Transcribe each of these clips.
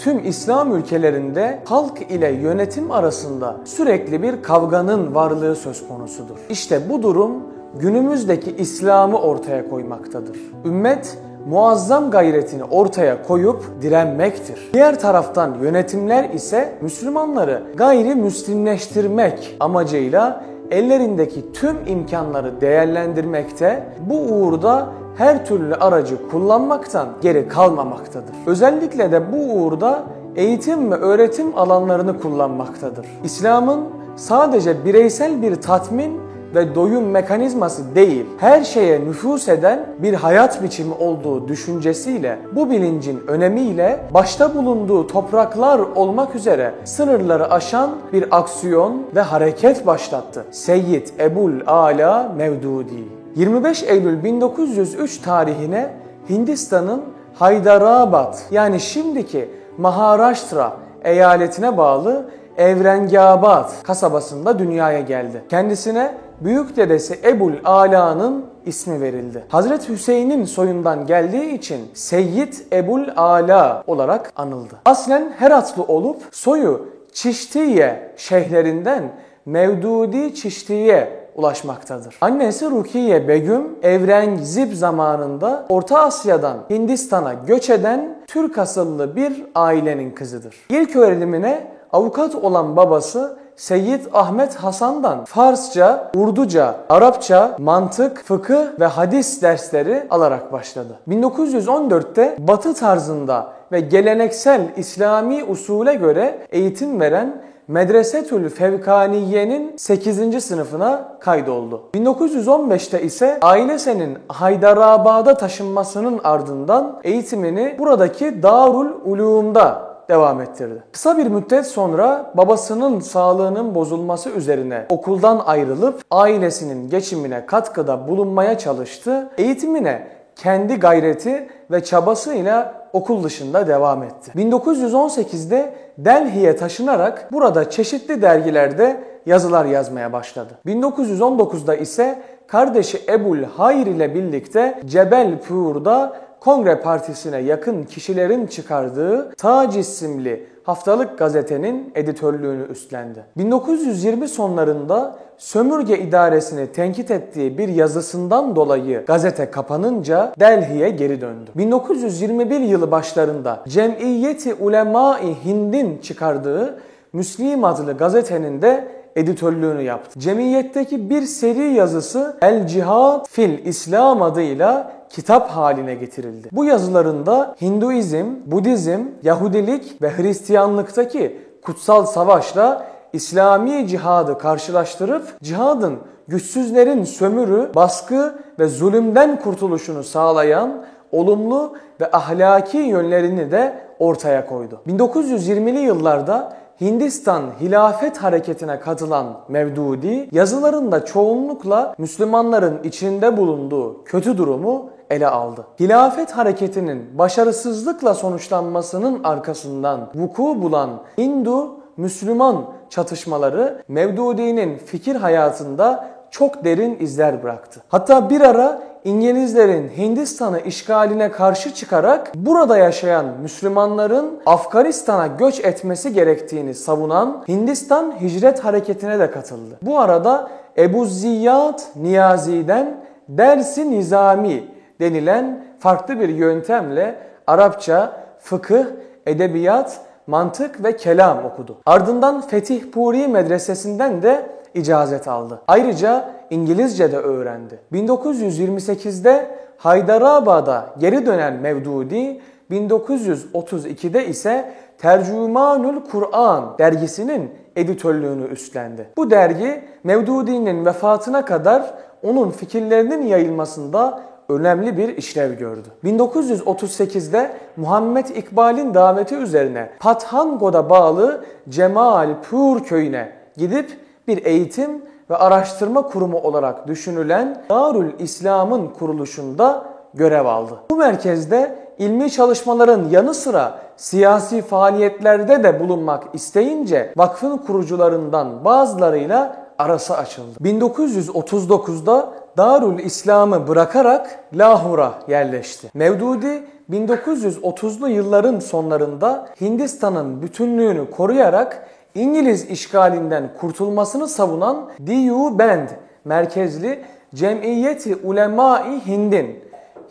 tüm İslam ülkelerinde halk ile yönetim arasında sürekli bir kavganın varlığı söz konusudur. İşte bu durum günümüzdeki İslam'ı ortaya koymaktadır. Ümmet muazzam gayretini ortaya koyup direnmektir. Diğer taraftan yönetimler ise Müslümanları gayri müslimleştirmek amacıyla ellerindeki tüm imkanları değerlendirmekte, bu uğurda her türlü aracı kullanmaktan geri kalmamaktadır. Özellikle de bu uğurda eğitim ve öğretim alanlarını kullanmaktadır. İslam'ın sadece bireysel bir tatmin ve doyum mekanizması değil, her şeye nüfus eden bir hayat biçimi olduğu düşüncesiyle, bu bilincin önemiyle başta bulunduğu topraklar olmak üzere sınırları aşan bir aksiyon ve hareket başlattı. Seyyid Ebul Ala Mevdudi 25 Eylül 1903 tarihine Hindistan'ın Hyderabad yani şimdiki Maharashtra eyaletine bağlı Evrengabad kasabasında dünyaya geldi. Kendisine büyük dedesi Ebul Ala'nın ismi verildi. Hazreti Hüseyin'in soyundan geldiği için Seyyid Ebul Ala olarak anıldı. Aslen Heratlı olup soyu Çiştiye şeyhlerinden Mevdudi Çiştiye ulaşmaktadır. Annesi Rukiye Begüm, Evrengzib zamanında Orta Asya'dan Hindistan'a göç eden Türk asıllı bir ailenin kızıdır. İlk öğrenimine avukat olan babası Seyyid Ahmet Hasan'dan Farsça, Urduca, Arapça, mantık, fıkıh ve hadis dersleri alarak başladı. 1914'te Batı tarzında ve geleneksel İslami usule göre eğitim veren Medresetül Fevkaniye'nin 8. sınıfına kaydoldu. 1915'te ise ailesinin Haydarabad'a taşınmasının ardından eğitimini buradaki Darul Ulum'da devam ettirdi. Kısa bir müddet sonra babasının sağlığının bozulması üzerine okuldan ayrılıp ailesinin geçimine katkıda bulunmaya çalıştı. Eğitimine kendi gayreti ve çabasıyla okul dışında devam etti. 1918'de Delhi'ye taşınarak burada çeşitli dergilerde yazılar yazmaya başladı. 1919'da ise kardeşi Ebul Hayr ile birlikte Cebel Pur'da Kongre Partisi'ne yakın kişilerin çıkardığı Tac isimli haftalık gazetenin editörlüğünü üstlendi. 1920 sonlarında sömürge idaresini tenkit ettiği bir yazısından dolayı gazete kapanınca Delhi'ye geri döndü. 1921 yılı başlarında Cemiyeti Ulema-i Hind'in çıkardığı Müslim adlı gazetenin de editörlüğünü yaptı. Cemiyetteki bir seri yazısı El Cihad fil İslam adıyla kitap haline getirildi. Bu yazılarında Hinduizm, Budizm, Yahudilik ve Hristiyanlıktaki kutsal savaşla İslami cihadı karşılaştırıp cihadın güçsüzlerin sömürü, baskı ve zulümden kurtuluşunu sağlayan olumlu ve ahlaki yönlerini de ortaya koydu. 1920'li yıllarda Hindistan hilafet hareketine katılan Mevdudi yazılarında çoğunlukla Müslümanların içinde bulunduğu kötü durumu ele aldı. Hilafet hareketinin başarısızlıkla sonuçlanmasının arkasından vuku bulan Hindu Müslüman çatışmaları Mevdudi'nin fikir hayatında çok derin izler bıraktı. Hatta bir ara İngilizlerin Hindistan'ı işgaline karşı çıkarak burada yaşayan Müslümanların Afganistan'a göç etmesi gerektiğini savunan Hindistan Hicret Hareketi'ne de katıldı. Bu arada Ebu Ziyad Niyazi'den Dersi Nizami denilen farklı bir yöntemle Arapça, fıkıh, edebiyat, mantık ve kelam okudu. Ardından Fetih Puri medresesinden de icazet aldı. Ayrıca İngilizce de öğrendi. 1928'de Haydarabad'a geri dönen Mevdudi 1932'de ise Tercümanül Kur'an dergisinin editörlüğünü üstlendi. Bu dergi Mevdudi'nin vefatına kadar onun fikirlerinin yayılmasında önemli bir işlev gördü. 1938'de Muhammed İkbal'in daveti üzerine Pathango'da bağlı Cemalpur köyüne gidip bir eğitim ve araştırma kurumu olarak düşünülen Darül İslam'ın kuruluşunda görev aldı. Bu merkezde ilmi çalışmaların yanı sıra siyasi faaliyetlerde de bulunmak isteyince vakfın kurucularından bazılarıyla arası açıldı. 1939'da Darül İslam'ı bırakarak Lahor'a yerleşti. Mevdudi 1930'lu yılların sonlarında Hindistan'ın bütünlüğünü koruyarak İngiliz işgalinden kurtulmasını savunan D.U. Band merkezli Cemiyeti Ulema-i Hind'in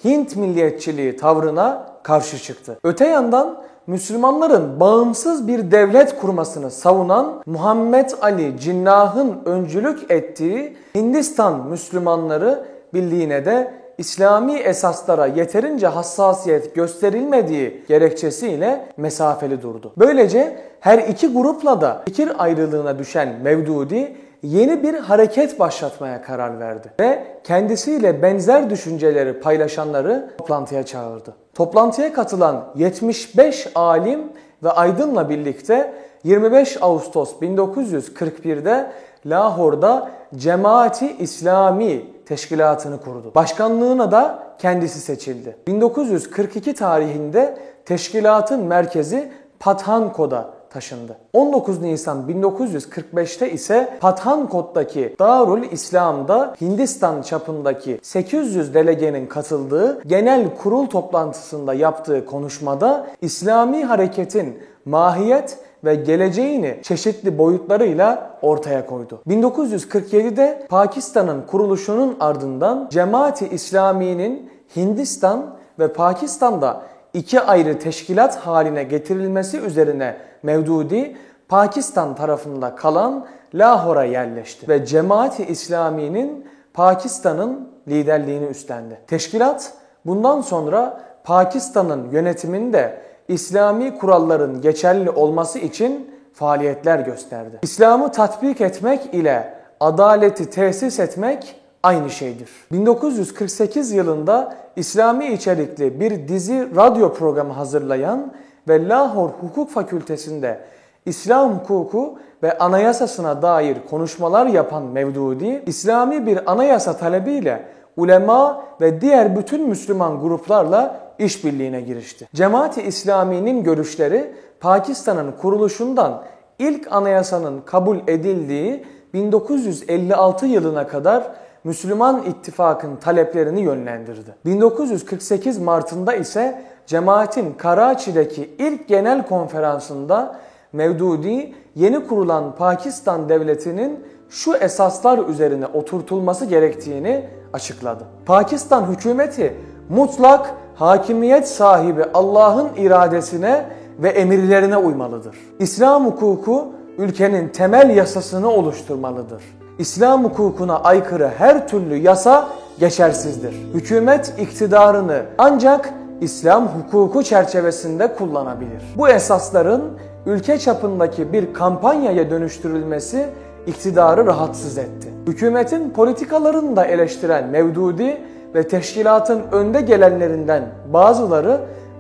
Hint milliyetçiliği tavrına karşı çıktı. Öte yandan Müslümanların bağımsız bir devlet kurmasını savunan Muhammed Ali Cinnah'ın öncülük ettiği Hindistan Müslümanları Birliği'ne de İslami esaslara yeterince hassasiyet gösterilmediği gerekçesiyle mesafeli durdu. Böylece her iki grupla da fikir ayrılığına düşen Mevdudi yeni bir hareket başlatmaya karar verdi ve kendisiyle benzer düşünceleri paylaşanları toplantıya çağırdı. Toplantıya katılan 75 alim ve aydınla birlikte 25 Ağustos 1941'de Lahor'da Cemaati İslami teşkilatını kurdu. Başkanlığına da kendisi seçildi. 1942 tarihinde teşkilatın merkezi Pathankod'a taşındı. 19 Nisan 1945'te ise Pathankot'taki Darul İslam'da Hindistan çapındaki 800 delegenin katıldığı genel kurul toplantısında yaptığı konuşmada İslami hareketin mahiyet ve geleceğini çeşitli boyutlarıyla ortaya koydu. 1947'de Pakistan'ın kuruluşunun ardından Cemaati İslami'nin Hindistan ve Pakistan'da iki ayrı teşkilat haline getirilmesi üzerine Mevdudi Pakistan tarafında kalan Lahor'a yerleşti ve Cemaati İslami'nin Pakistan'ın liderliğini üstlendi. Teşkilat bundan sonra Pakistan'ın yönetiminde İslami kuralların geçerli olması için faaliyetler gösterdi. İslam'ı tatbik etmek ile adaleti tesis etmek aynı şeydir. 1948 yılında İslami içerikli bir dizi radyo programı hazırlayan ve Lahor Hukuk Fakültesinde İslam hukuku ve anayasasına dair konuşmalar yapan Mevdudi, İslami bir anayasa talebiyle ulema ve diğer bütün Müslüman gruplarla işbirliğine girişti. Cemaati İslami'nin görüşleri Pakistan'ın kuruluşundan ilk anayasanın kabul edildiği 1956 yılına kadar Müslüman ittifakın taleplerini yönlendirdi. 1948 Mart'ında ise cemaatin Karachi'deki ilk genel konferansında Mevdudi yeni kurulan Pakistan devletinin şu esaslar üzerine oturtulması gerektiğini açıkladı. Pakistan hükümeti mutlak hakimiyet sahibi Allah'ın iradesine ve emirlerine uymalıdır. İslam hukuku ülkenin temel yasasını oluşturmalıdır. İslam hukukuna aykırı her türlü yasa geçersizdir. Hükümet iktidarını ancak İslam hukuku çerçevesinde kullanabilir. Bu esasların ülke çapındaki bir kampanyaya dönüştürülmesi iktidarı rahatsız etti. Hükümetin politikalarını da eleştiren Mevdudi ve teşkilatın önde gelenlerinden bazıları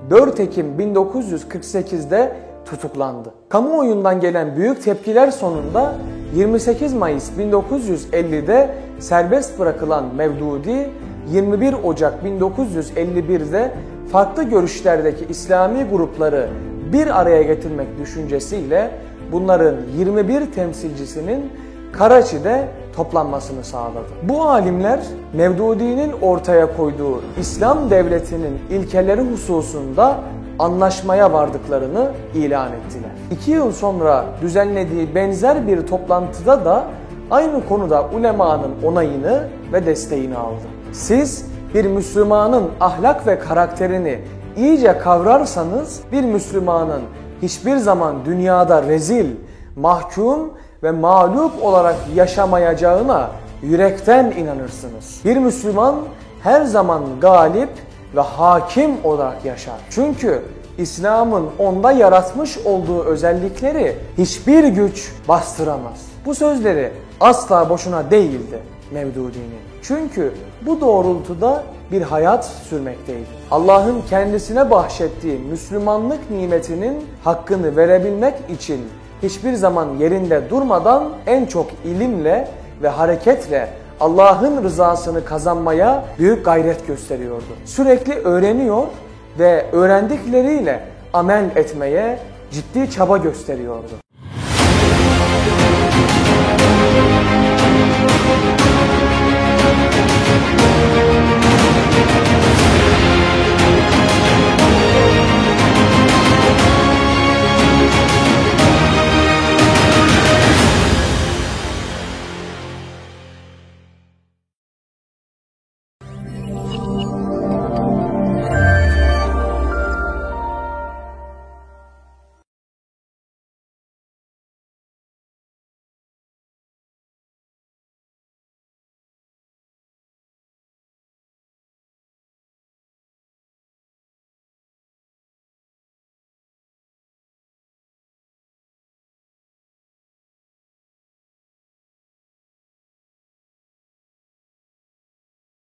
4 Ekim 1948'de tutuklandı. Kamuoyundan gelen büyük tepkiler sonunda 28 Mayıs 1950'de serbest bırakılan Mevdudi 21 Ocak 1951'de farklı görüşlerdeki İslami grupları bir araya getirmek düşüncesiyle bunların 21 temsilcisinin Karaçi'de toplanmasını sağladı. Bu alimler Mevdudi'nin ortaya koyduğu İslam devletinin ilkeleri hususunda anlaşmaya vardıklarını ilan ettiler. İki yıl sonra düzenlediği benzer bir toplantıda da aynı konuda ulemanın onayını ve desteğini aldı. Siz bir Müslümanın ahlak ve karakterini iyice kavrarsanız bir Müslümanın hiçbir zaman dünyada rezil, mahkum ve mağlup olarak yaşamayacağına yürekten inanırsınız. Bir Müslüman her zaman galip ve hakim olarak yaşar. Çünkü İslam'ın onda yaratmış olduğu özellikleri hiçbir güç bastıramaz. Bu sözleri asla boşuna değildi Mevdudi'nin. Çünkü bu doğrultuda bir hayat sürmekteydi. Allah'ın kendisine bahşettiği Müslümanlık nimetinin hakkını verebilmek için hiçbir zaman yerinde durmadan en çok ilimle ve hareketle Allah'ın rızasını kazanmaya büyük gayret gösteriyordu. Sürekli öğreniyor ve öğrendikleriyle amel etmeye ciddi çaba gösteriyordu. Müzik